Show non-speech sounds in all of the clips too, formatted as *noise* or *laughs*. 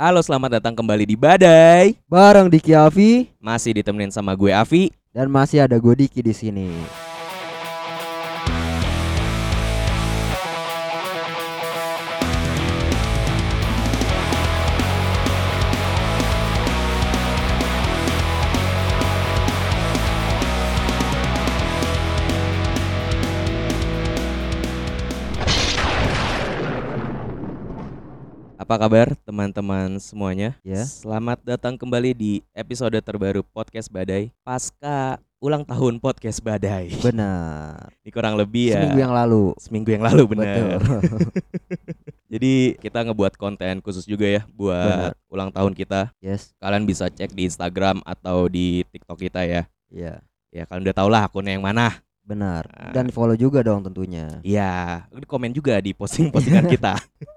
Halo, selamat datang kembali di Badai. Bareng Diki Avi Masih ditemenin sama gue Avi. dan masih ada gue Diki di sini. Apa kabar teman-teman semuanya? Ya. Selamat datang kembali di episode terbaru Podcast Badai Pasca ulang tahun Podcast Badai. Benar. *laughs* Ini kurang lebih ya Seminggu yang lalu. seminggu yang lalu benar. *laughs* Jadi kita ngebuat konten khusus juga ya buat Benar. ulang tahun kita. yes. Kalian bisa cek di Instagram atau di TikTok kita ya. Iya. Ya kalian udah tau lah akunnya yang mana. Benar. Ah. Dan follow juga dong tentunya. Iya, komen juga di posting-postingan kita.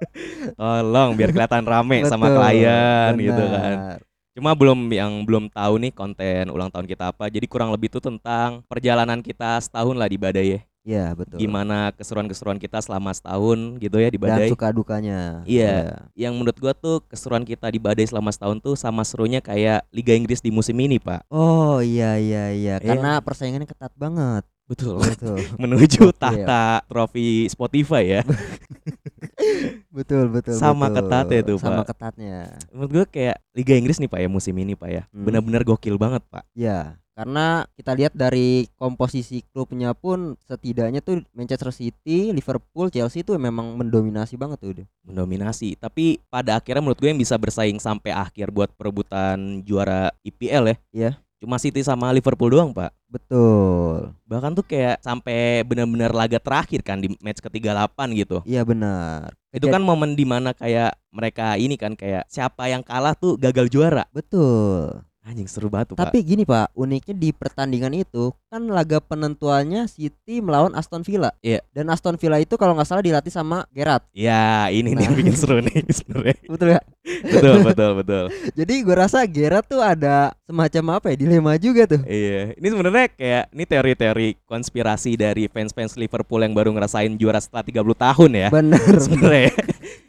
*laughs* Tolong biar kelihatan rame sama Betul, klien gitu kan. benar. Cuma belum yang belum tahu nih konten ulang tahun kita apa. Jadi kurang lebih itu tentang perjalanan kita setahun lah di Badai ya. Iya, betul. Gimana keseruan-keseruan kita selama setahun gitu ya di Dan Badai. suka dukanya. Iya. Yang menurut gua tuh keseruan kita di Badai selama setahun tuh sama serunya kayak Liga Inggris di musim ini, Pak. Oh, iya iya iya. Iya. Karena persaingannya ketat banget. Betul. *laughs* Betul. Menuju tahta trofi Spotify ya. *laughs* betul, betul. Sama betul. ketatnya tuh, Sama Pak. ketatnya. Menurut gua kayak Liga Inggris nih, Pak ya musim ini, Pak ya. Hmm. Benar-benar gokil banget, Pak. Ya, karena kita lihat dari komposisi klubnya pun setidaknya tuh Manchester City, Liverpool, Chelsea tuh memang mendominasi banget tuh udah. mendominasi. Tapi pada akhirnya menurut gue yang bisa bersaing sampai akhir buat perebutan juara IPL ya. Iya. Cuma City sama Liverpool doang, Pak. Betul. Bahkan tuh kayak sampai benar-benar laga terakhir kan di match ke-38 gitu. Iya benar. Itu kan momen di mana kayak mereka ini kan kayak siapa yang kalah tuh gagal juara. Betul. Anjing seru banget tuh, Tapi gini Pak, uniknya di pertandingan itu kan laga penentuannya City melawan Aston Villa. Iya. Dan Aston Villa itu kalau nggak salah dilatih sama Gerrard. Pak. Ya, ini nih yang bikin seru nih sebenarnya. *laughs* Betul ya? betul, betul, betul. *laughs* Jadi gue rasa Gerrard tuh ada semacam apa ya dilema juga tuh. Iya, ini sebenarnya kayak ini teori-teori konspirasi dari fans-fans Liverpool yang baru ngerasain juara setelah 30 tahun ya. Benar. *laughs* sebenarnya.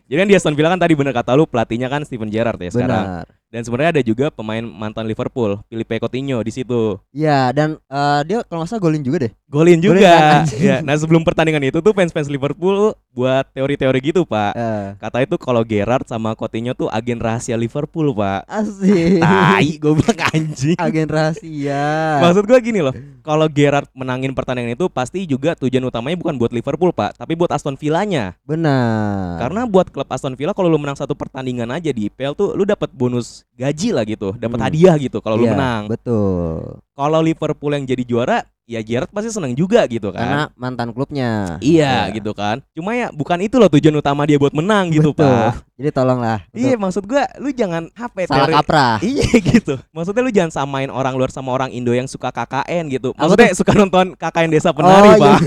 Jadi kan di Aston Villa kan tadi bener kata lu pelatihnya kan Steven Gerrard ya sekarang. Benar. Dan sebenarnya ada juga pemain mantan Liverpool, Filipe Coutinho di situ. Ya dan eh, dia kalau nggak salah golin juga deh. Golin juga. ya, nah sebelum pertandingan itu tuh fans-fans Liverpool buat teori-teori gitu, Pak. Eh, Kata itu kalau Gerrard sama Coutinho tuh agen rahasia Liverpool, Pak. asik. Tai, gue bilang anjing. Agen rahasia. Maksud gua gini loh, kalau Gerrard menangin pertandingan itu pasti juga tujuan utamanya bukan buat Liverpool, Pak, tapi buat Aston Villanya. Benar. Karena buat klub Aston Villa kalau lu menang satu pertandingan aja di IPL tuh lu dapat bonus gaji lah gitu, dapat Hmm. hadiah gitu kalau lu Iya, menang. Betul. Kalau Liverpool yang jadi juara, ya Gerrard pasti seneng juga gitu Karena kan. mantan klubnya. Iya Ya. gitu kan. Cuma ya bukan itu loh tujuan utama dia buat menang gitu, Betul. Pak. Jadi tolonglah. Iya, maksud gua lu jangan HP Salah teori- kaprah. Iya *laughs* gitu. Maksudnya lu jangan samain orang luar sama orang Indo yang suka KKN gitu. Apa Maksudnya suka nonton KKN Desa Penari, Oh, *laughs* Pak.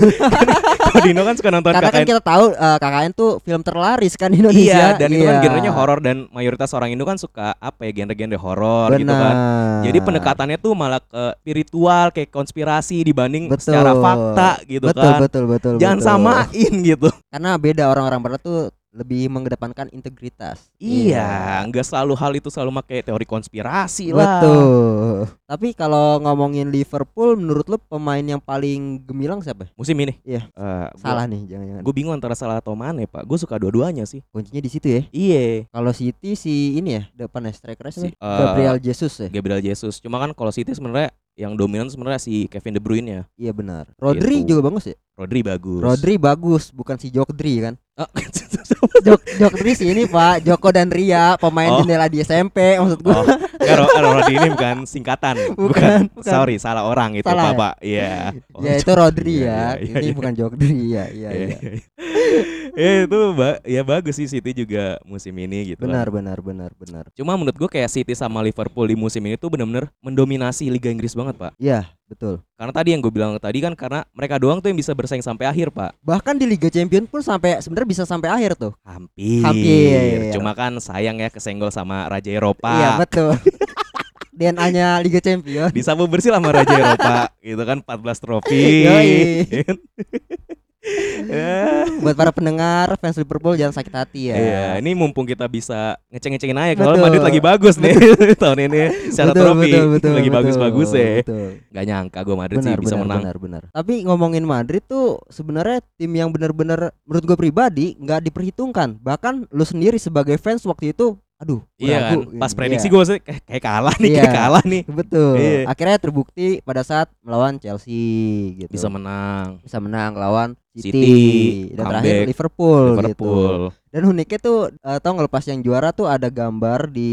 Kalau Dino kan suka nonton Karena kan KKN kita tahu eh, KKN tuh film terlaris kan di Indonesia. Iya, dan itu kan Iya. genrenya horor dan mayoritas orang Indo kan suka apa ya genre-genre horor gitu kan. Jadi pendekatannya tuh malah ke spiritual kayak konspirasi dibanding Betul. secara fakta gitu betul, kan. betul betul Jangan betul. samain gitu. Karena beda orang-orang barat tuh lebih mengedepankan integritas. Iya, nggak selalu hal itu selalu pakai teori konspirasi lah. Betul. Tapi kalau ngomongin Liverpool menurut lu pemain yang paling gemilang siapa? Musim ini. Iya. Eh, Salah nih, jangan-jangan. Gue bingung antara salah atau Mane, Pak. Gue suka dua-duanya sih. Kuncinya di situ ya. Iya. Kalau City si ini ya, depannya striker Si- eh, Gabriel Jesus ya. Gabriel Jesus. Cuma kan kalau City sebenarnya yang dominan sebenarnya si Kevin De Bruyne ya. Iya benar. Rodri Gitu. juga bagus ya. Rodri bagus. Rodri bagus, bukan si Jokdri kan. *laughs* Oh, Jok Jokdri sih ini Pak, Joko dan Ria, pemain Oh. jendela di SMP maksud gua. Oh, enggak, Ro- Ro- Rodri ini bukan singkatan. *laughs* Bukan, bukan. Sorry, salah orang itu, Salah ya? Bapak. Iya. *laughs* Oh, ya itu Rodri iya, ya. iya, ini iya. bukan Jokdri ya. Iya Iya, iya. iya. Ya, itu ba- ya bagus sih City juga musim ini gitu. Benar kan. benar benar benar. Cuma menurut gue kayak City sama Liverpool di musim ini tuh bener-bener mendominasi Liga Inggris banget, Pak. Iya, betul. Karena tadi yang gue bilang tadi kan karena mereka doang tuh yang bisa bersaing sampai akhir, Pak. Bahkan di Liga Champions pun sampai sebenarnya bisa sampai akhir tuh. Hampir. Hampir. Cuma kan sayang ya kesenggol sama Raja Eropa. Iya, betul. *laughs* DNA-nya Liga Champions. Disapu bersih lah sama Raja Eropa gitu kan 14 trofi. *laughs* *laughs* *laughs* Buat para pendengar fans Liverpool jangan sakit hati ya. Iya, ini mumpung kita bisa ngeceng-ngecengin aja kalau. Madrid lagi bagus nih *laughs* tahun ini secara Betul, trofi betul, betul, lagi bagus-bagus ya. betul. Gak nyangka gue Madrid Benar, sih bisa benar, menang. benar, benar. Tapi ngomongin Madrid tuh sebenarnya tim yang benar-benar menurut gue pribadi nggak diperhitungkan. Bahkan lu sendiri sebagai fans waktu itu, aduh, Iya kan, pas Iya. prediksi gue maksudnya kayak, kayak kalah nih, Iya. kayak kalah nih. Betul. Iya. Akhirnya terbukti pada saat melawan Chelsea gitu. Bisa menang. bisa menang lawan City, City, dan comeback, terakhir Liverpool, gitu. Liverpool. Dan uniknya tuh eh, tau ngelepas yang juara tuh ada gambar di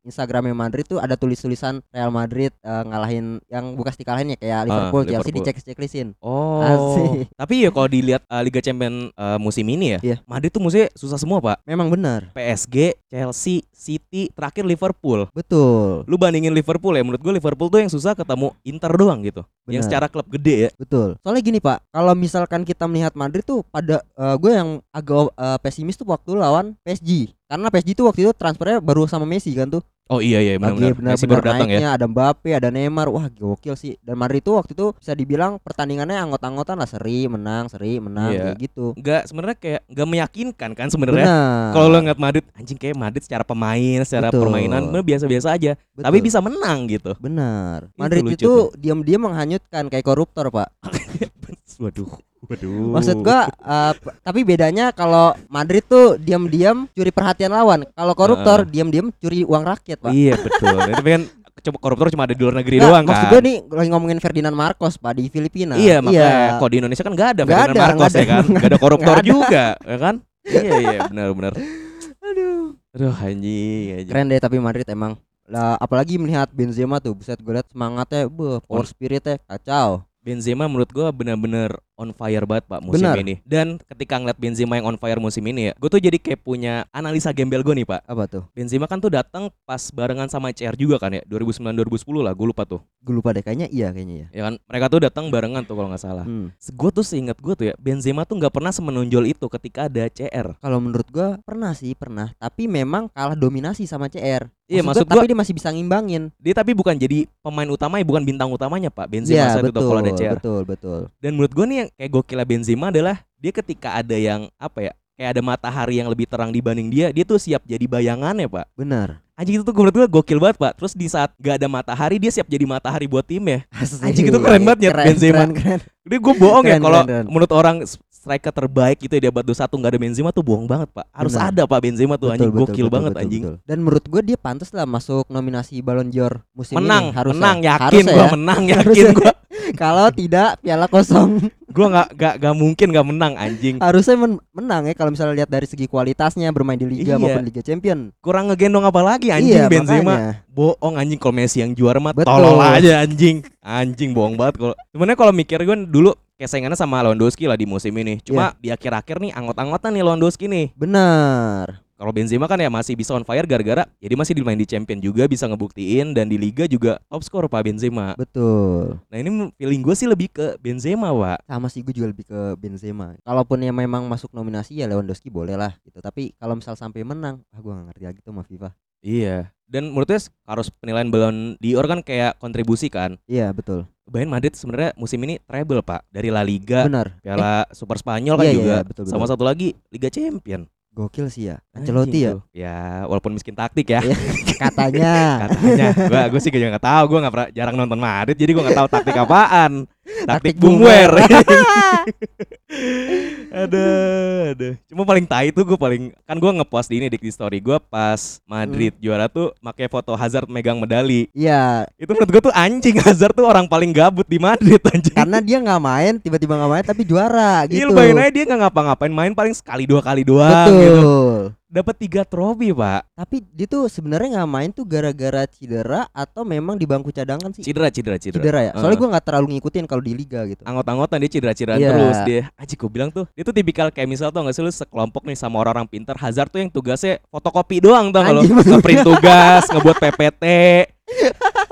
Instagramnya Madrid tuh ada tulis-tulisan Real Madrid eh, ngalahin yang bekas dikalahin ya kayak Liverpool, Chelsea Ah, Liverpool. dicek ceklisin. Oh. Asik. Tapi ya kalau dilihat uh, Liga Champion uh, musim ini ya, Iya. Madrid tuh musimnya susah semua, Pak. Memang benar. PSG, Chelsea, City, terakhir Liverpool. Betul. Lu bandingin Liverpool ya, menurut gue Liverpool tuh yang susah ketemu Inter doang gitu. Yang Benar. secara klub gede ya. Betul. Soalnya gini Pak, kalau misalkan kita melihat Madrid tuh pada eh, gue yang agak eh, pesimis tuh waktu lawan PSG. Karena PSG tuh waktu itu transfernya baru sama Messi kan tuh. Oh iya iya benar-benar. Messi baru datang ya. ada Mbappe, ada Neymar. Wah, gokil sih. Dan Madrid tuh waktu itu bisa dibilang pertandingannya anggot-anggotan lah seri, menang, seri, menang Iya. kayak gitu. Enggak sebenarnya kayak enggak meyakinkan kan sebenarnya. Benar. Kalau lo ngeliat Madrid, anjing kayak Madrid secara pemain, secara Betul. permainan biasa-biasa aja, Betul. tapi bisa menang gitu. benar. Itu Madrid lucu itu diam-diam menghanyutkan kayak koruptor, Pak. *laughs* Waduh. Waduh. Maksud gua p- tapi bedanya kalau Madrid tuh diam-diam curi perhatian lawan. Kalau koruptor diam-diam curi uang rakyat, Pak. Iya betul. Tapi kan coba koruptor cuma ada di luar negeri Nggak, doang maksud kan. gua nih lagi ngomongin Ferdinand Marcos Pak di Filipina. Iya makanya kok di Indonesia kan nggak ada Nggak Ferdinand ada, Marcos nggak ya kan, ada. nggak ada koruptor ada. juga, ya kan? Iya iya benar-benar. *laughs* Aduh. Aduh anjing, anjing. Keren deh tapi Madrid emang. Lah apalagi melihat Benzema tuh, buset gue liat semangatnya, beuh, power spiritnya kacau. Benzema menurut gua benar-benar on fire banget pak musim Benar. ini. Dan ketika ngeliat Benzema yang on fire musim ini ya, gue tuh jadi kayak punya analisa gembel gue nih pak. Apa tuh? Benzema kan tuh datang pas barengan sama CR juga kan ya, 2009-2010 lah, gue lupa tuh. Gue lupa deh kayaknya iya kayaknya ya. Ya kan, mereka tuh datang barengan tuh kalau nggak salah. Hmm. Gue tuh seingat gue tuh ya, Benzema tuh nggak pernah semenonjol itu ketika ada CR. Kalau menurut gua pernah sih, pernah. Tapi memang kalah dominasi sama CR. Iya, maksud gua, gua- tapi dia masih bisa ngimbangin. Dia tapi bukan jadi pemain utamanya, bukan bintang utamanya pak. Benzema Iya, saat itu betul, kalau ada CR. betul, betul. Dan menurut gue nih yang kayak gokilnya Benzema adalah dia ketika ada yang apa ya, kayak ada matahari yang lebih terang dibanding dia, dia tuh siap jadi bayangannya pak. Benar. Anjing itu tuh menurut gue gokil banget pak. Terus di saat gak ada matahari dia siap jadi matahari buat timnya. Asli. *laughs* Anjing, itu keren banget ya, Benzema. Keren, keren. Udah gue bohong ya Keren, kalau keren, keren. menurut orang striker terbaik gitu ya di abad 21 nggak ada Benzema tuh bohong banget pak. Harus Benar. ada pak Benzema tuh anjing Betul, gokil betul, banget betul, anjing. betul. Dan menurut gue dia pantas lah masuk nominasi Ballon d'Or musim Menang, ini. Harusnya. menang yakin gue ya. menang *laughs* yakin gue. Kalau tidak piala kosong. *laughs* Gue nggak nggak nggak mungkin nggak menang anjing. harusnya men- menang ya kalau misalnya lihat dari segi kualitasnya bermain di liga Iya. maupun Liga Champion. Kurang ngegendong apa lagi anjing iya, Benzema. makanya. Bohong anjing kalau Messi yang juara mah tolol aja anjing. Anjing bohong banget kalau. Sebenarnya kalau mikir gue dulu kayak saingannya sama Lewandowski lah di musim ini. Cuma Iya. di akhir-akhir nih anggot-anggotan nih Lewandowski nih. Benar. Kalau Benzema kan ya masih bisa on fire gara-gara jadi masih dimain di Champion juga bisa ngebuktiin dan di Liga juga top skor Pak Benzema. Betul. Nah ini feeling gue sih lebih ke Benzema Pak. Sama sih gue juga lebih ke Benzema. Kalaupun yang memang masuk nominasi ya Lewandowski boleh lah gitu. Tapi kalau misal sampai menang, ah gue gak ngerti lagi tuh sama FIFA. Iya. Dan menurut gue harus penilaian Ballon d'Or kan kayak kontribusi kan. Iya betul. Bayern Madrid sebenarnya musim ini treble Pak dari La Liga, Benar. Piala Super Spanyol kan iya, juga, iya, betul, sama betul. satu lagi Liga Champion. Gokil sih ya. Ancelotti ya. Ya walaupun miskin taktik ya. Iya. *laughs* katanya. Katanya, gua gue sih gak nggak tahu, gue nggak pernah jarang nonton Madrid, jadi gue nggak tahu taktik apaan. *laughs* Taktik Taktik bumwer. *laughs* ada, ada. Cuma paling tai tuh gue paling kan gue ngepost di ini di story gue pas Madrid Hmm. juara tuh pakai foto Hazard megang medali. Iya, Itu menurut gue tuh anjing Hazard tuh orang paling gabut di Madrid anjing. karena dia nggak main, tiba-tiba nggak main tapi juara Iya gitu. lu bayangin aja dia nggak ngapa-ngapain main paling sekali dua kali doang Betul. gitu. Dapat tiga trofi pak. Tapi dia tuh sebenarnya nggak main tuh gara-gara cedera atau memang di bangku cadangan sih? Cedera cedera cedera. Cedera ya. Soalnya Heeh. gua nggak terlalu ngikutin kalau di liga gitu. Anggot-anggotan dia cedera-cederaan Iya. terus dia. Aji gue bilang tuh dia tuh tipikal kayak misal tuh nggak sih lu sekelompok nih sama orang-orang pintar Hazard tuh yang tugasnya fotokopi doang Anjing, bener. ngeprint tugas ngebuat PPT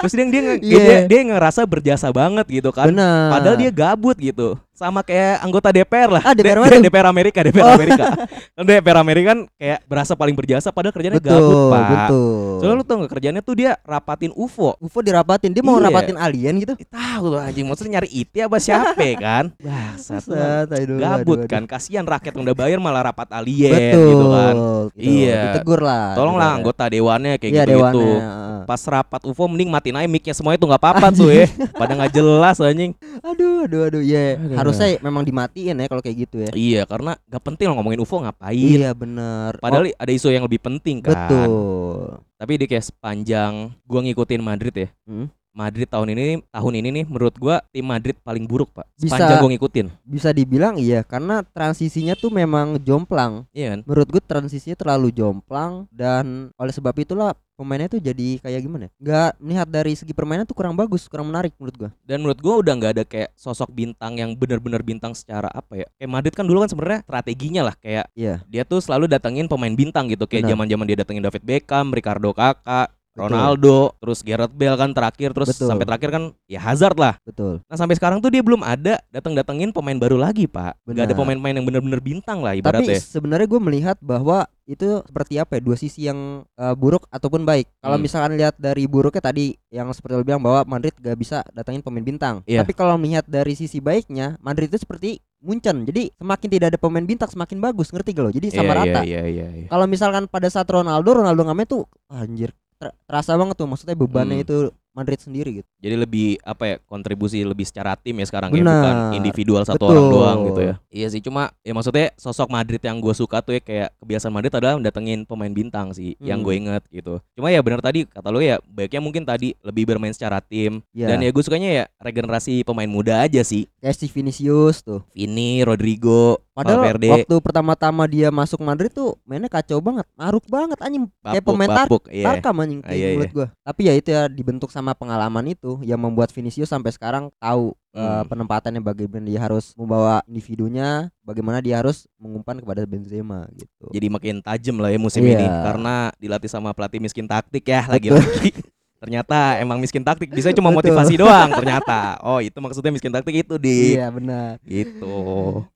terus dia dia, Iya. dia dia ngerasa berjasa banget gitu kan Benar. padahal dia gabut gitu sama kayak anggota DPR lah. Ah, DPR D-? DPR Amerika, DPR Oh. Amerika. *laughs* Kan DPR Amerika kan kayak berasa paling berjasa padahal kerjanya betul, gabut, Pak. betul. Soalnya lu tau gak kerjanya tuh dia rapatin UFO. UFO dirapatin, dia mau Iya. rapatin alien gitu. Eh, tahu tuh anjing maksudnya nyari IT apa siapa *laughs* kan? Bangsat Gabut aduh, aduh. kan, kasihan rakyat yang udah bayar malah rapat alien Betul. gitu kan. gitu. Iya. Ditegur lah. Tolonglah gitu. anggota dewannya kayak Iya, gitu-gitu. dewannya. Pas rapat UFO mending matiin aja mic-nya semua itu nggak apa-apa tuh ya. Pada nggak jelas anjing. Aduh, aduh, aduh, ya. Aduh. Harusnya memang dimatiin ya kalau kayak gitu ya. Iya, karena nggak penting lo ngomongin UFO ngapain. Iya, bener. Padahal ada isu yang lebih penting Oh, kan. betul. Tapi dia kayak sepanjang gua ngikutin Madrid ya. Hmm. Madrid tahun ini tahun ini nih menurut gua tim Madrid paling buruk, Pak. Bisa- Sepanjang gua ngikutin. Bisa dibilang iya karena transisinya tuh memang jomplang. Iya kan? Menurut gue transisinya terlalu jomplang dan oleh sebab itulah pemainnya tuh jadi kayak gimana? ya? Nggak melihat dari segi permainan tuh kurang bagus, kurang menarik menurut gua. Dan menurut gua udah nggak ada kayak sosok bintang yang benar-benar bintang secara apa ya? Kayak Madrid kan dulu kan sebenarnya strateginya lah kayak Iya. dia tuh selalu datengin pemain bintang gitu kayak zaman-zaman dia datengin David Beckham, Ricardo Kakak, Betul. Ronaldo, terus Gareth Bale kan terakhir terus Betul. sampai terakhir kan ya Hazard lah. Betul. Nah sampai sekarang tuh dia belum ada datang-datengin pemain baru lagi pak. Gak ada Benar. pemain-pemain yang benar-benar bintang lah Tapi ibaratnya. sebenarnya gue melihat bahwa itu seperti apa ya dua sisi yang eh, buruk ataupun baik. Kalau Hmm. misalkan lihat dari buruknya tadi yang seperti lo bilang bahwa Madrid gak bisa datangin pemain bintang. Iya. Tapi kalau melihat dari sisi baiknya, Madrid itu seperti Munchen. Jadi semakin tidak ada pemain bintang semakin bagus, ngerti gak lo? Jadi sama Iya, rata. Iya iya iya. Kalau misalkan pada saat Ronaldo, Ronaldo main tuh anjir ter- terasa banget tuh maksudnya bebannya Hmm. itu Madrid sendiri gitu. Jadi lebih apa ya kontribusi lebih secara tim ya sekarang ya Benar. bukan individual satu Betul. orang doang gitu ya. Iya sih cuma ya maksudnya sosok Madrid yang gue suka tuh ya kayak kebiasaan Madrid adalah mendatengin pemain bintang sih yang Hmm. gue inget gitu. Cuma ya benar tadi kata lo ya baiknya mungkin tadi lebih bermain secara tim Ya. dan ya gue sukanya ya regenerasi pemain muda aja sih. kayak si Vinicius tuh. Vini, Rodrigo, Padahal Valverde, waktu pertama-tama dia masuk Madrid tuh mainnya kacau banget, maruk banget anjing kayak pemain tar Bapuk, iya. Tarkam anjing Ah, kayak iya, menurut gua. Tapi ya itu ya dibentuk sama pengalaman itu yang membuat Vinicius sampai sekarang tahu eh, Hmm. penempatannya bagaimana dia harus membawa individunya, bagaimana dia harus mengumpan kepada Benzema gitu. Jadi makin tajam lah ya musim Iya. ini karena dilatih sama pelatih miskin taktik ya lagi-lagi. *laughs* ternyata emang miskin taktik bisa cuma Betul. motivasi doang ternyata. Oh, itu maksudnya miskin taktik itu di Iya benar. gitu.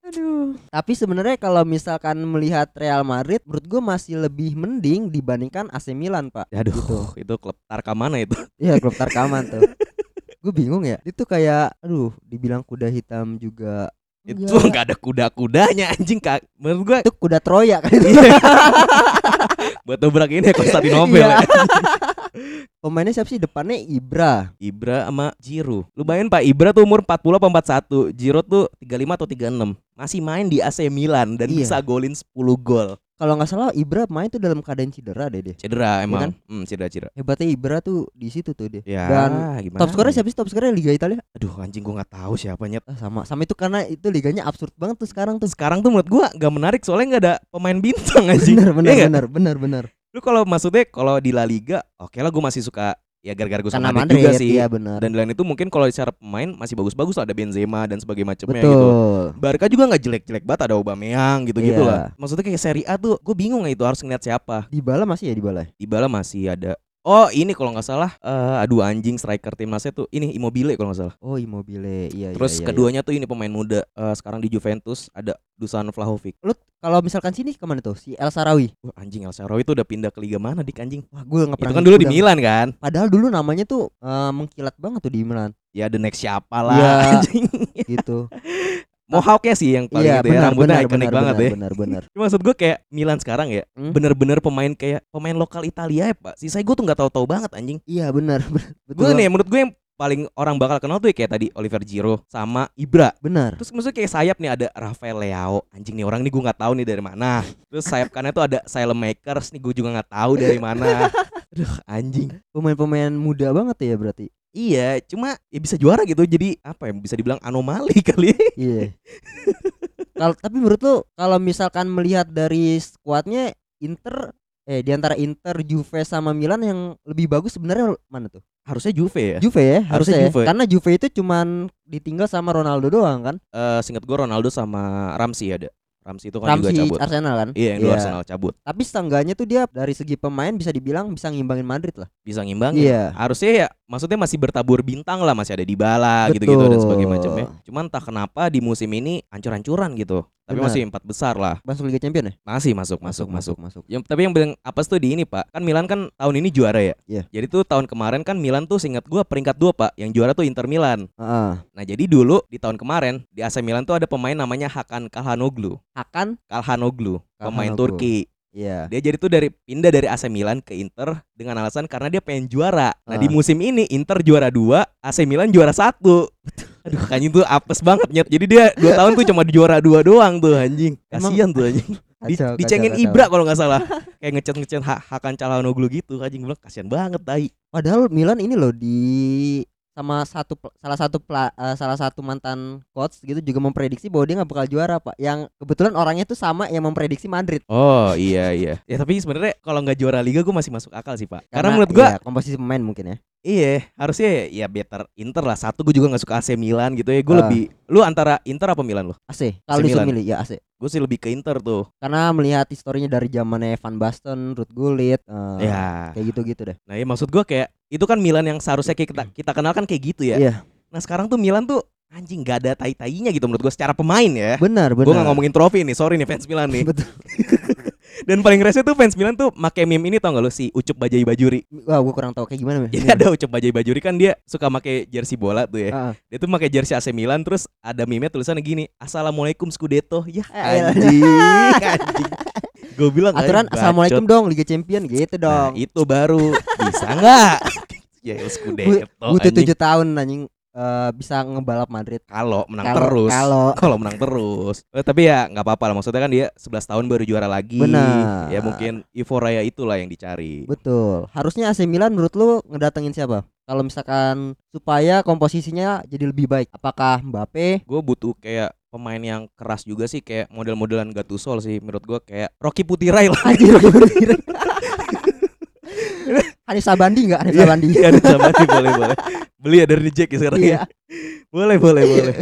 Aduh. Tapi sebenarnya kalau misalkan melihat Real Madrid, menurut gua masih lebih mending dibandingkan AC Milan, Pak. Aduh, Gitu. itu klub Tarkam mana itu? Iya, klub Tarkaman tuh. Gue bingung ya. Itu kayak aduh, dibilang kuda hitam juga. Itu Enggak. nggak ada kuda-kudanya anjing kak. Menurut gua Itu kuda Troya kan. *laughs* buat dobrak ini ya Konstantinopel Iya. ya. *laughs* Pemainnya siapa sih depannya Ibra. Ibra sama Jiro. Lu bayangin Pak Ibra tuh umur 40 apa 41, Jiro tuh 35 atau 36. Masih main di AC Milan dan Iya. bisa golin 10 gol. Kalau nggak salah Ibra main tuh dalam keadaan cedera deh dia. Cedera emang. kan? Hmm, cedera-cedera. Hebatnya Ibra tuh di situ tuh dia. Ya, Dan gimana? top skornya siapa sih top skornya Liga Italia? Aduh, anjing gua nggak tahu siapa nyet. Ah, sama sama itu karena itu liganya absurd banget tuh sekarang tuh. Sekarang tuh menurut gua nggak menarik soalnya nggak ada pemain bintang anjing. Bener bener Iya nggak? bener bener bener. Lu kalau maksudnya kalau di La Liga, oke lah gua masih suka ya gara-gara Karena sama Madrid juga sih. Iya bener. Dan di lain itu mungkin kalau secara pemain masih bagus-bagus lah ada Benzema dan sebagainya macamnya gitu. Barca juga nggak jelek-jelek banget ada Aubameyang gitu-gitu Iya. lah. Maksudnya kayak Serie A tuh gue bingung ya itu harus ngeliat siapa. Dybala masih ya Dybala. Dybala masih ada. Oh ini kalau nggak salah, eh aduh anjing striker timnasnya tuh ini Immobile kalau nggak salah. Oh Immobile. Iya Terus iya, iya, keduanya tuh ini pemain muda. Eh, sekarang di Juventus ada Dusan Vlahovic. Lu kalau misalkan sini ke mana tuh? Si El Sarawi. Wah anjing El Shaarawy itu udah pindah ke liga mana dik anjing? Wah, gue nggak Itu pernah. kan dulu di. Milan kan? Padahal dulu namanya tuh eh, mengkilat banget tuh di Milan. Ya the next siapa lah Iya. *laughs* anjing. gitu. *laughs* Mohawknya sih yang paling Iya itu ya, benar rambutnya benar ikonik benar banget benar, ya. benar benar. *laughs* Cuma maksud gue kayak Milan sekarang ya, Hmm? bener-bener pemain kayak pemain lokal Italia ya pak. Sisanya gue tuh nggak tahu-tahu banget anjing. Iya benar. Gue nih menurut gue yang paling orang bakal kenal tuh ya kayak tadi Oliver Giroud sama Ibra. Benar. Terus maksudnya kayak sayap nih ada Rafael Leao. Anjing nih orang nih gue nggak tahu nih dari mana. Terus sayap kanan tuh ada Salem Makers nih gue juga nggak tahu dari mana. *laughs* Aduh anjing. Pemain-pemain muda banget ya berarti. Iya, cuma ya bisa juara gitu. Jadi apa ya bisa dibilang anomali *laughs* kali. Iya. Kalau tapi menurut lu kalau misalkan melihat dari skuadnya Inter eh di antara Inter, Juve sama Milan yang lebih bagus sebenarnya mana tuh? Harusnya Juve ya. Juve ya, Harusnya harusnya ya. Juve. Karena Juve itu cuman ditinggal sama Ronaldo doang kan? Eh singkat gue Ronaldo sama Ramsey ada. Ramsey itu kan juga Ramsey cabut. Arsenal kan Iya, yang Iya. Arsenal cabut. tapi setengahnya tuh dia dari segi pemain bisa dibilang bisa ngimbangin Madrid lah Bisa ngimbang Iya. Harusnya ya maksudnya masih bertabur bintang lah, masih ada Dybala gitu-gitu dan sebagainya macamnya. Cuman entah kenapa di musim ini hancur-hancuran gitu. Tapi Benar. masih empat besar lah. masuk Liga Champion ya Masih masuk masuk masuk. masuk Yang tapi yang paling apes tuh di ini pak kan Milan kan tahun ini juara ya. Iya. Jadi tuh tahun kemarin kan Milan tuh singkat gua peringkat dua pak. Yang juara tuh Inter Milan. Heeh. Nah jadi dulu di tahun kemarin di AC Milan tuh ada pemain namanya Hakan Kalhanoglu. Hakan Kalhanoglu, pemain. Turki. iya Dia jadi tuh dari pindah dari AC Milan ke Inter dengan alasan karena dia pengen juara. Nah Ah. di musim ini Inter juara dua, AC Milan juara satu. *laughs* Aduh anjing tuh apes banget nyet. Jadi dia dua tahun tuh cuma juara dua doang tuh anjing. Kasian tuh anjing. Di, Kacau, dicengin kacau. Ibra kalau nggak salah. Kayak ngechat ngechat ha Hakan Calhanoglu gitu anjing bilang kasihan banget tai. Padahal Milan ini loh di sama satu salah satu pela- eh, salah satu mantan coach gitu juga memprediksi bahwa dia nggak bakal juara pak. Yang kebetulan orangnya tuh sama yang memprediksi Madrid. Oh iya iya. Ya tapi sebenarnya kalau nggak juara liga gue masih masuk akal sih pak. Karena, menurut gua iya, komposisi pemain mungkin ya. Iya harusnya ya better Inter lah. Satu gue juga nggak suka AC Milan gitu ya. Gue Ah. lebih lu antara Inter apa Milan lo? AC. Kalau disuruh milih ya AC. Gue sih lebih ke Inter tuh. Karena melihat historinya dari zamannya Van Basten, Ruud Gullit, eh, Ya. kayak gitu-gitu deh. Nah ya maksud gue kayak itu kan Milan yang seharusnya kayak kita kita kenal kan kayak gitu ya. Iya. Nah sekarang tuh Milan tuh anjing gak ada tai-tainya gitu menurut gue secara pemain ya. Benar, benar. Gue gak ngomongin trofi nih, sorry nih fans Milan nih. *laughs* Betul. Dan paling rese tuh fans Milan tuh make meme ini tau gak lu si Ucup Bajai Bajuri. Wah, gue kurang tahu kayak gimana. Jadi ada Ucup Bajai Bajuri kan dia suka make jersey bola tuh ya. Ah. Dia tuh pakai jersey AC Milan terus ada meme tulisannya gini, Assalamualaikum Scudetto. Ya Eh, anjing, anjing. Gue bilang Aturan "Eh, assalamualaikum bacot." dong Liga Champion gitu Nah, dong. itu baru bisa nggak? *laughs* ya Scudetto. Butuh tujuh tahun anjing eh, bisa ngebalap Madrid. Kalau menang Kalau- terus. Kalau *laughs* Kalau menang terus. Eh, tapi ya nggak apa-apa lah. Maksudnya kan dia 11 tahun baru juara lagi. Benar. Ya mungkin euforia itulah yang dicari. betul. Harusnya AC Milan menurut lu ngedatengin siapa? Kalau misalkan supaya komposisinya jadi lebih baik. Apakah Mbappe? Gue butuh kayak pemain yang keras juga sih kayak model-modelan Gattuso sih menurut gue kayak Rocky Putirai lah. *laughs* *laughs* Hanif Sabandi enggak? Hanif Iya, Sabandi. Iya, sama sih boleh boleh. Beli ya dari Jack ya sekarang Iya. ya. Boleh boleh boleh.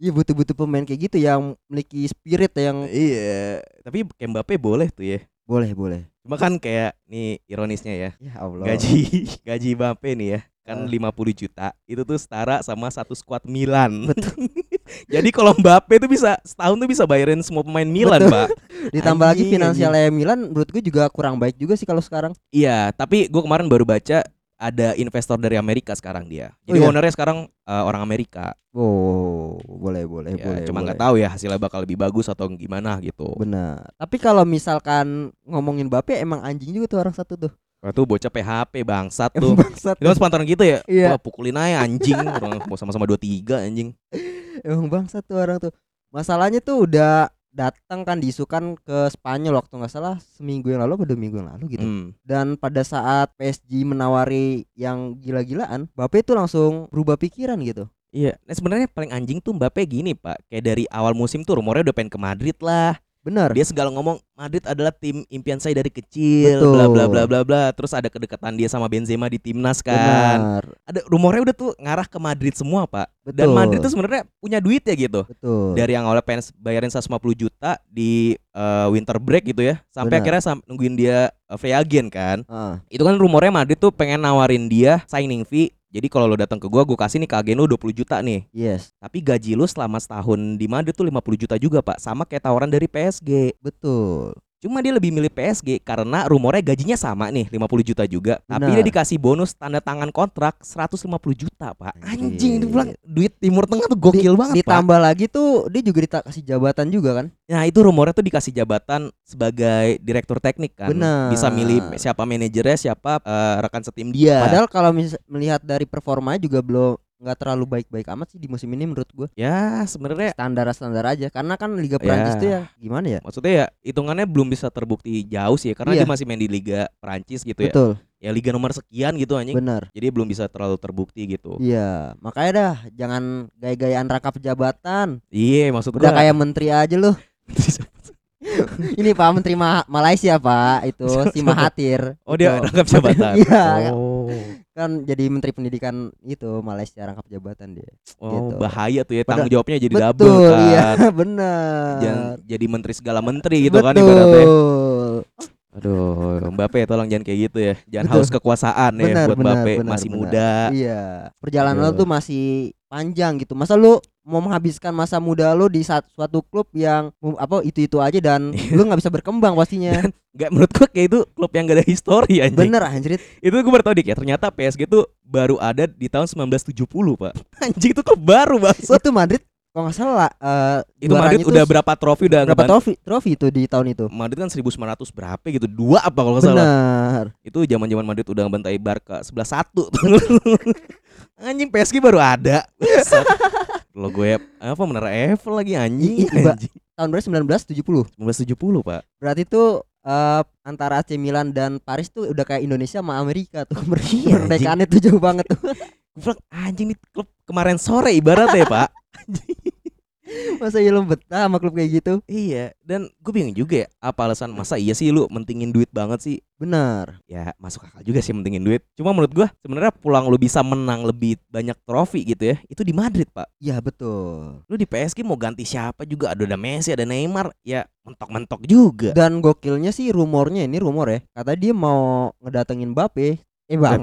Iya butuh-butuh pemain kayak gitu yang memiliki spirit yang iya. Tapi kayak Mbappe boleh tuh ya. boleh boleh. Cuma kan kayak nih ironisnya ya. Ya Allah. Gaji *laughs* gaji Mbappe nih ya kan Ah. 50 juta itu tuh setara sama satu skuad Milan. *laughs* Jadi kalau Mbappe tuh bisa setahun tuh bisa bayarin semua pemain Milan, Betul. Pak. Ditambah lagi Anjing, finansialnya Milan menurut gue juga kurang baik juga sih kalau sekarang. Iya, tapi gue kemarin baru baca ada investor dari Amerika sekarang dia. Jadi Oh, iya? ownernya sekarang uh, orang Amerika. Oh, boleh boleh Ya, boleh. cuma nggak tahu ya hasilnya bakal lebih bagus atau gimana gitu. Benar. Tapi kalau misalkan ngomongin Mbappe emang anjing juga tuh orang satu tuh. Wah, tuh bocah PHP bangsat tuh. *laughs* bangsat. Itu sepantaran gitu ya. Iya. Wah, pukulin aja anjing. Orang mau sama-sama 23 anjing. Emang bangsat tuh orang tuh. Masalahnya tuh udah datang kan diisukan ke Spanyol waktu nggak salah seminggu yang lalu atau dua minggu yang lalu gitu. Hmm. Dan pada saat PSG menawari yang gila-gilaan, Mbappe tuh langsung berubah pikiran gitu. Iya, nah sebenarnya paling anjing tuh Mbappe gini, Pak. Kayak dari awal musim tuh rumornya udah pengen ke Madrid lah. Bener. Dia segala ngomong Madrid adalah tim impian saya dari kecil, Betul. bla bla bla bla bla. Terus ada kedekatan dia sama Benzema di timnas kan. Benar. Ada rumornya udah tuh ngarah ke Madrid semua, Pak. Dan Betul. Madrid tuh sebenarnya punya duit ya gitu. Betul. Dari yang awalnya pengen bayarin 150 juta di eh, winter break gitu ya, sampai Benar. akhirnya sam- nungguin dia eh, free agent kan. Ah, Itu kan rumornya Madrid tuh pengen nawarin dia signing fee. Jadi kalau lo datang ke gua, gua kasih nih ke agen lo 20 juta nih. yes, Tapi gaji lu selama setahun di Madrid tuh 50 juta juga pak Sama kayak tawaran dari PSG betul. Cuma dia lebih milih PSG karena rumornya gajinya sama nih 50 juta juga Tapi Benar. dia dikasih bonus tanda tangan kontrak 150 juta pak Anjing itu bilang duit Timur Tengah tuh gokil banget pak Ditambah lagi tuh dia juga dikasih jabatan juga kan? Nah itu rumornya tuh dikasih jabatan sebagai direktur teknik kan Benar. Bisa milih siapa manajernya siapa eh, rekan setim dia Padahal kalau melihat dari performanya juga belum nggak terlalu baik-baik amat sih di musim ini menurut gue. Ya sebenarnya Standar-standar aja karena kan Liga Prancis Ya. tuh ya gimana ya? Maksudnya ya hitungannya belum bisa terbukti jauh sih ya Karena Iya. dia masih main di Liga Perancis gitu ya Betul, ya liga nomor sekian gitu anjing. benar. Jadi belum bisa terlalu terbukti gitu. Iya, makanya dah jangan gaya-gayaan rangkap jabatan. Iya, maksud Udah gua kayak menteri aja lu. *laughs* Ini Pak Menteri Ma- Malaysia Pak itu *laughs* si? Mahathir. Oh, dia *laughs* rangkap jabatan. Iya. Oh. Kan jadi menteri pendidikan itu Malaysia rangkap jabatan dia. Oh, Gitu. bahaya tuh ya tanggung jawabnya jadi double Betul, kan. iya *laughs* benar. Jangan jadi menteri segala menteri gitu kan ibaratnya. Betul. Aduh, Mbappe tolong jangan kayak gitu ya. Jangan Betul. haus kekuasaan ya buat benar, Mbappe masih benar. muda. Iya. Perjalanan lo Aduh. tuh masih panjang gitu. Masa lu mau menghabiskan masa muda lu di sat- suatu klub yang apa itu-itu aja dan Iya. lu nggak bisa berkembang pastinya. Gak menurut gua kayak itu klub yang gak ada histori anjing. Bener anjrit. Itu gue baru tau dik ya. Ternyata PSG tuh baru ada di tahun 1970, Pak. *laughs* Anjing itu klub baru, Bang. itu Madrid kalau nggak salah eh, Itu Madrid tuh udah berapa trofi udah berapa trofi trofi itu di tahun itu. Madrid kan 1900 berapa gitu. Dua apa kalau nggak salah. Benar. Itu zaman-zaman Madrid udah ngebantai Barca 11-1. *laughs* anjing PSG baru ada. *laughs* Logo ya apa menara Eiffel lagi anjing. I- i- Mbak. anjing. Tahun berapa 1970. 1970, Pak. Berarti tuh eh, antara AC Milan dan Paris tuh udah kayak Indonesia sama Amerika tuh *laughs* Iya, Merdekaannya tuh jauh banget tuh. Gue bilang anjing nih klub kemarin sore ibaratnya ya, Pak. *laughs* Masa iya lu betah sama klub kayak gitu? Iya, dan gue bingung juga ya, apa alasan masa iya sih lu mentingin duit banget sih? Benar. Ya masuk akal juga sih mentingin duit. Cuma menurut gua sebenarnya pulang lu bisa menang lebih banyak trofi gitu ya, itu di Madrid pak. Iya betul. Lu di PSG mau ganti siapa juga, ada ada Messi, ada Neymar, ya mentok-mentok juga. Dan gokilnya sih rumornya ini rumor ya. Kata dia mau ngedatengin Mbappe. Eh bang,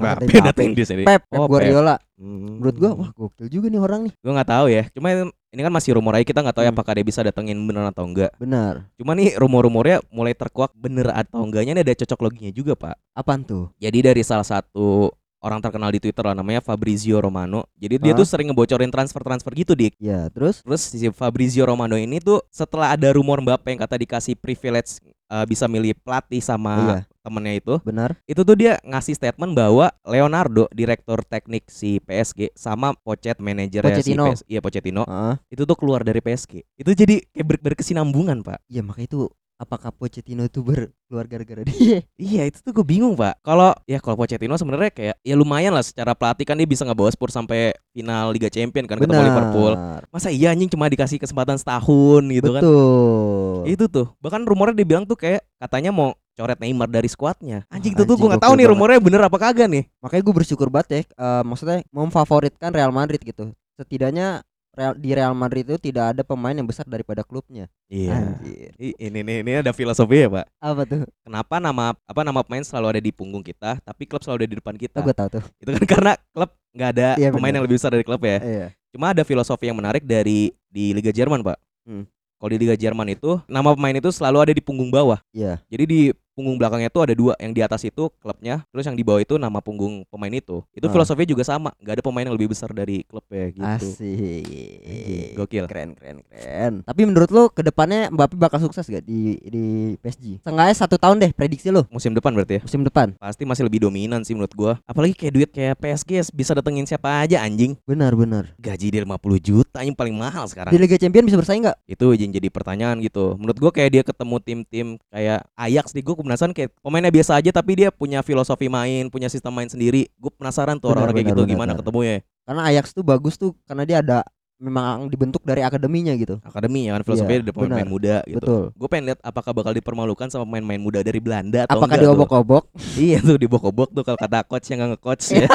di sini. Pep, Pep Oh, Pep. Guardiola. Hmm. Menurut gua wah gokil juga nih orang nih. Gua nggak tahu ya. Cuma ini kan masih rumor aja kita nggak tahu ya Hmm. apakah dia bisa datengin bener atau enggak. Benar. Cuma nih rumor-rumornya mulai terkuak bener atau enggaknya ini ada cocok loginya juga pak. Apaan tuh? Jadi dari salah satu orang terkenal di Twitter lah namanya Fabrizio Romano. Jadi dia Hah? tuh sering ngebocorin transfer-transfer gitu dik. Ya, terus Terus si Fabrizio Romano ini tuh setelah ada rumor Mbappe yang kata dikasih privilege uh, bisa milih pelatih sama Iya. temennya itu, benar. itu tuh dia ngasih statement bahwa Leonardo direktur teknik si PSG sama Pochet manajernya si. PSG, iya Pochettino, Heeh. itu tuh keluar dari PSG. Itu jadi kayak ber- berkesinambungan pak. Ya makanya itu apakah Pochettino itu berkeluar gara-gara dia? Iya itu tuh gue bingung pak. Kalau ya kalau Pochettino sebenarnya kayak ya lumayan lah secara pelatih kan dia bisa ngebawa Spurs sampai final Liga Champion kan ketemu Liverpool. Masa iya anjing cuma dikasih kesempatan setahun gitu kan? Betul. Itu tuh. Bahkan rumornya dibilang tuh kayak katanya mau coret Neymar dari skuadnya. Anjing itu tuh gue nggak tahu nih banget. rumornya bener apa kagak nih. Makanya gue bersyukur banget ya, eh, maksudnya memfavoritkan Real Madrid gitu. Setidaknya Real, di Real Madrid itu tidak ada pemain yang besar daripada klubnya. Anjir. I- Ini nih ini ada filosofi ya pak. Apa tuh? Kenapa nama apa nama pemain selalu ada di punggung kita, tapi klub selalu ada di depan kita. Oh, gue tahu tuh. Itu kan *laughs* karena klub nggak ada Iya, pemain bener. yang lebih besar dari klub ya. Iya. Cuma ada filosofi yang menarik dari di Liga Jerman, Pak. Hmm. Kalau di Liga Jerman itu nama pemain itu selalu ada di punggung bawah. Iya. Jadi di punggung belakangnya itu ada dua, yang di atas itu klubnya, terus yang di bawah itu nama punggung pemain itu. Itu Ah. filosofinya juga sama, nggak ada pemain yang lebih besar dari klubnya gitu. Anjing, gokil. Keren, keren, keren. Tapi menurut lu ke depannya Mbappe bakal sukses gak di di PSG? Seenggaknya satu tahun deh prediksi lu Musim depan berarti ya. musim depan. Pasti masih lebih dominan sih menurut gua. Apalagi kayak duit kayak PSG bisa datengin siapa aja anjing. Benar, benar. Gaji dia 50 juta yang paling mahal sekarang. Di Liga Champion bisa bersaing nggak? itu yang jadi pertanyaan gitu. Menurut gua kayak dia ketemu tim-tim kayak Ajax nih, gue penasaran kayak pemainnya biasa aja tapi dia punya filosofi main, punya sistem main sendiri. Gue penasaran tuh orang-orang kayak gitu benar, gimana benar. ketemunya. Karena Ajax tuh bagus tuh karena dia ada memang dibentuk dari akademinya gitu. Akademi ya kan filosofinya Iya, dari pemain-pemain muda gitu. Betul. Gue pengen lihat apakah bakal dipermalukan sama pemain-pemain muda dari Belanda atau Apakah diobok-obok? *laughs* Iya tuh dibok-obok tuh kalau kata coach yang nggak nge-coach ya.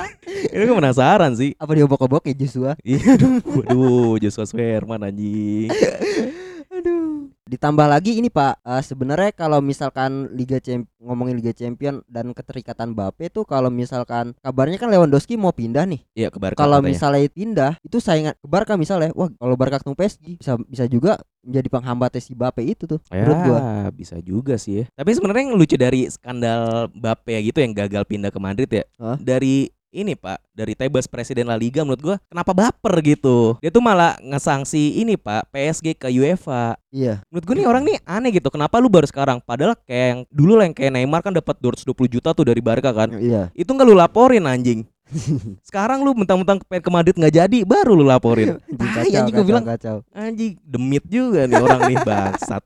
*laughs* Ini gue penasaran sih. Apa diobok-obok ya Joshua? Iya, aduh, *laughs* waduh, Joshua Swerman anjing. Ditambah lagi ini Pak, eh, sebenarnya kalau misalkan Liga Champ ngomongin Liga Champion dan keterikatan Mbappe tuh kalau misalkan kabarnya kan Lewandowski mau pindah nih. Iya ke Barca Kalau misalnya pindah itu saingan ke Barca misalnya, wah kalau Barca ketemu PSG bisa bisa juga menjadi penghambatnya si Mbappe itu tuh. Menurut gua. Ya, bisa juga sih ya. Tapi sebenarnya yang lucu dari skandal Mbappe gitu yang gagal pindah ke Madrid ya. Hah? Dari ini Pak, dari Tebas presiden La Liga menurut gua kenapa baper gitu. Dia tuh malah ngesangsi ini Pak, PSG ke UEFA. Iya. Menurut gua nih orang nih aneh gitu. Kenapa lu baru sekarang? Padahal kayak yang dulu lah yang kayak Neymar kan dapat 220 juta tuh dari Barca kan. Iya. Itu nggak lu laporin anjing. *laughs* Sekarang lu mentang-mentang pengen ke Madrid nggak jadi, baru lu laporin. Tai, *laughs* anjing gua bilang kacau. Anjing, demit juga nih orang nih bangsat.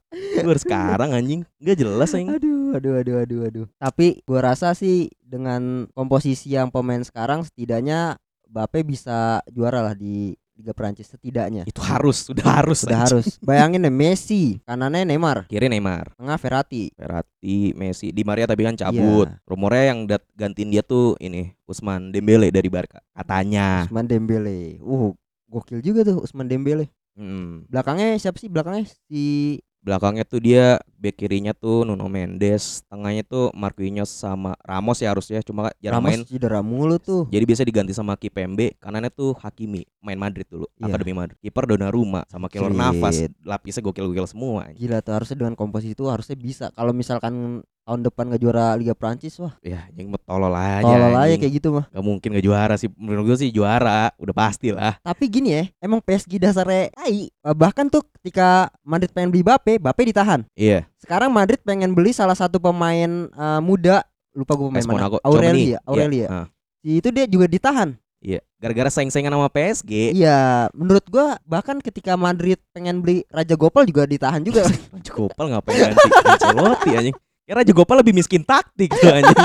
Baru sekarang anjing, nggak jelas anjing. Aduh, aduh, aduh, aduh, aduh. Tapi gua rasa sih dengan komposisi yang pemain sekarang setidaknya Mbappe bisa juara lah di Liga Prancis setidaknya. Itu harus, sudah harus. Sudah anjing. harus. Bayangin deh Messi, kanannya Neymar, Kiri Neymar, tengah Verratti. Verratti, Messi, Di Maria tapi kan cabut. Iya. Rumornya yang dat gantiin dia tuh ini Usman Dembele dari Barca. Katanya. Usman Dembele. Uh, gokil juga tuh Usman Dembele. Hmm. Belakangnya siapa sih belakangnya? Si Belakangnya tuh dia back kirinya tuh Nuno Mendes, tengahnya tuh Marquinhos sama Ramos ya harusnya cuma jarang Ramos main. cedera mulu tuh. Jadi biasa diganti sama Kipembe, kanannya tuh Hakimi, main Madrid dulu, Iya. Akademi Madrid. Kiper Donnarumma sama Keylor. Navas, lapisnya gokil-gokil semua. Gila tuh harusnya dengan komposisi itu harusnya bisa. Kalau misalkan tahun depan nggak juara Liga Prancis wah Ya, yang tolol aja. tolol aja kayak gitu mah. Gak mungkin gak juara sih. Menurut gue sih juara, udah pasti lah. Tapi gini ya, emang PSG dasarnya tai. Bahkan tuh ketika Madrid pengen beli Bape, Bape ditahan. Iya, Sekarang Madrid pengen beli salah satu pemain eh, muda, lupa gue pemain mana. Monaco, Aureli Chouameni. ya, Aureli Iya, ya. ah, Itu dia juga ditahan. Iya, gara-gara saing-saingan sama PSG. Iya, menurut gua bahkan ketika Madrid pengen beli Raja Gopal juga ditahan juga. *laughs* Raja Gopal ngapain ganti Ancelotti anjing. Ya Raja Gopal lebih miskin taktik tuh anjing. *laughs*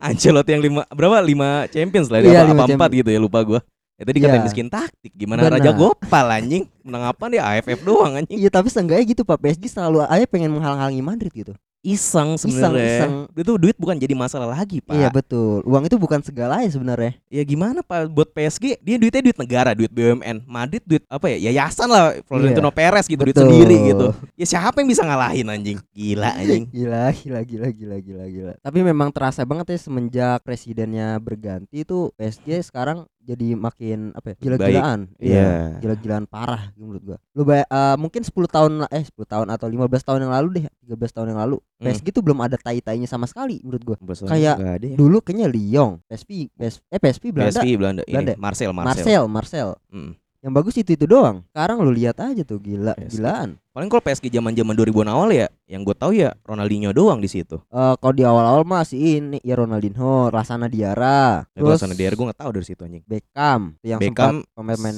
Ancelotti yang lima berapa lima champions lah Iya, apa, empat gitu ya lupa gua. Ya tadi Iya. katanya miskin taktik gimana Benar. Raja Gopal anjing menang apa dia AFF doang anjing. Iya, tapi seenggaknya gitu Pak PSG selalu aja pengen menghalang-halangi Madrid gitu. Iseng sebenarnya. iseng. Itu duit bukan jadi masalah lagi, Pak. Iya betul. Uang itu bukan segalanya sebenarnya. ya gimana Pak buat PSG dia duitnya duit negara, duit BUMN. Madrid duit apa ya? Yayasan lah Florentino Perez gitu, duit Betul. sendiri gitu. Ya siapa yang bisa ngalahin anjing? Gila anjing. Gila, gila, gila, gila, gila, gila. Tapi memang terasa banget ya semenjak presidennya berganti tuh PSG sekarang jadi makin apa ya? Gila-gilaan. Iya. Gila-gilaan parah menurut gua. Lu bay- eh, mungkin 10 tahun eh 10 tahun atau 15 tahun yang lalu deh, 13 tahun yang lalu. Hmm. PSG tuh belum ada tai-tainya sama sekali menurut gua. Kayak ya. Dulu kayaknya Lyon, PSV, PS, eh PSV Belanda, PSV Belanda, Belanda. ini Marcel Marcel. Marcel, Marcel. Mm. Yang bagus itu itu doang. Sekarang lu lihat aja tuh gila, PSG. gilaan. Paling kalau PSG zaman-zaman 2000-an awal ya, yang gue tahu ya Ronaldinho doang di situ. Eh kalau di awal-awal masih ini ya Ronaldinho, Rasana Diarra, Terus sana dia gue nggak tahu dari situ anjing. Beckham yang Beckham, sempat pemain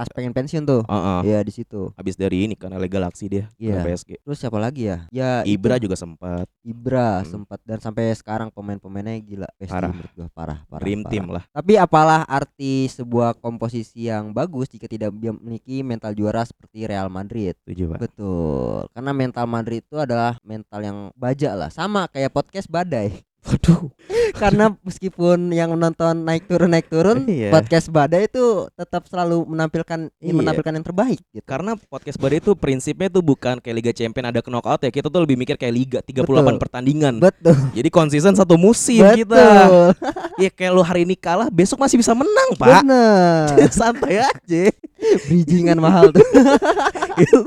pas pengen pensiun tuh. Heeh. Iya di situ. Habis dari ini LA Galaxy dia Iya. ke PSG. Terus siapa lagi ya? Ya Ibra itu, juga sempat Ibra Hmm. sempat dan sampai sekarang pemain-pemainnya gila PSG Parah. menurut gua parah parah. dream parah. team lah. Tapi apalah arti sebuah komposisi yang bagus jika tidak memiliki mental juara seperti Real Madrid. Setuju, Pak. Betul. Karena mental Madrid itu adalah mental yang baja lah. Sama kayak podcast badai. Waduh. *laughs* Karena meskipun yang menonton naik turun naik turun, *laughs* Iya. podcast badai itu tetap selalu menampilkan Iya. menampilkan yang terbaik gitu. Karena podcast Badai itu prinsipnya tuh bukan kayak Liga Champion ada knockout ya. Kita tuh lebih mikir kayak Liga 38 Betul. pertandingan. Betul. Jadi konsisten satu musim kita. Betul. Ya kayak lu hari ini kalah, besok masih bisa menang, Pak. Bener. *laughs* Santai aja. Bridgingan mahal tuh. *laughs* gitu.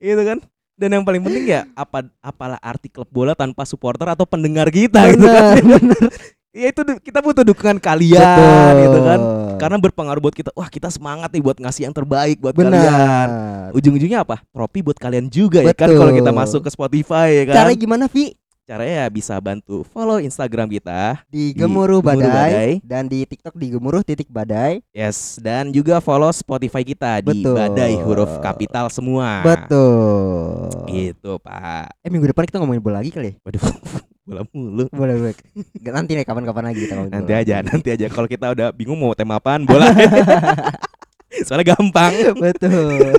Itu kan. Dan yang paling penting ya apa apalah arti klub bola tanpa supporter atau pendengar kita gitu kan. Bener. *laughs* Ya itu kita butuh dukungan kalian gitu kan. Karena berpengaruh buat kita. Wah, kita semangat nih buat ngasih yang terbaik buat benar. kalian. Ujung-ujungnya apa? Trofi buat kalian juga ya kan Betul. kalau kita masuk ke Spotify ya kan. Cara gimana Vi? Caranya ya bisa bantu follow Instagram kita. Di Di Gemuruh Badai, Badai. dan di TikTok di Gemuruh titik Badai. Yes, dan juga follow Spotify kita di Betul. Badai huruf kapital semua. Betul. Gitu, Pak. Eh minggu depan kita ngomongin bola lagi kali ya? Waduh, *laughs* bola mulu. Boleh. Nggak, Nanti nih kapan-kapan lagi kita ngomongin Nanti bola. aja, nanti aja. Kalau kita udah bingung mau tema apaan, bola. *laughs* Soalnya gampang. Betul.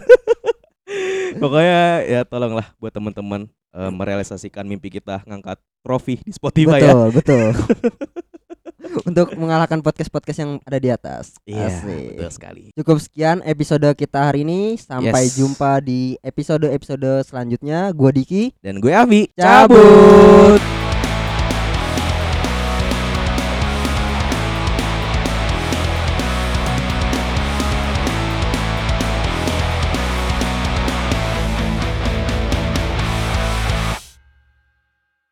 Pokoknya ya tolonglah buat teman-teman eh, merealisasikan mimpi kita ngangkat trofi di Spotify ya. betul, betul. *laughs* Untuk mengalahkan podcast-podcast yang ada di atas. Iya, Asik. betul sekali. Cukup sekian episode kita hari ini. Sampai Yes. jumpa di episode-episode selanjutnya. Gua Diki. Dan gue Avi, Cabut.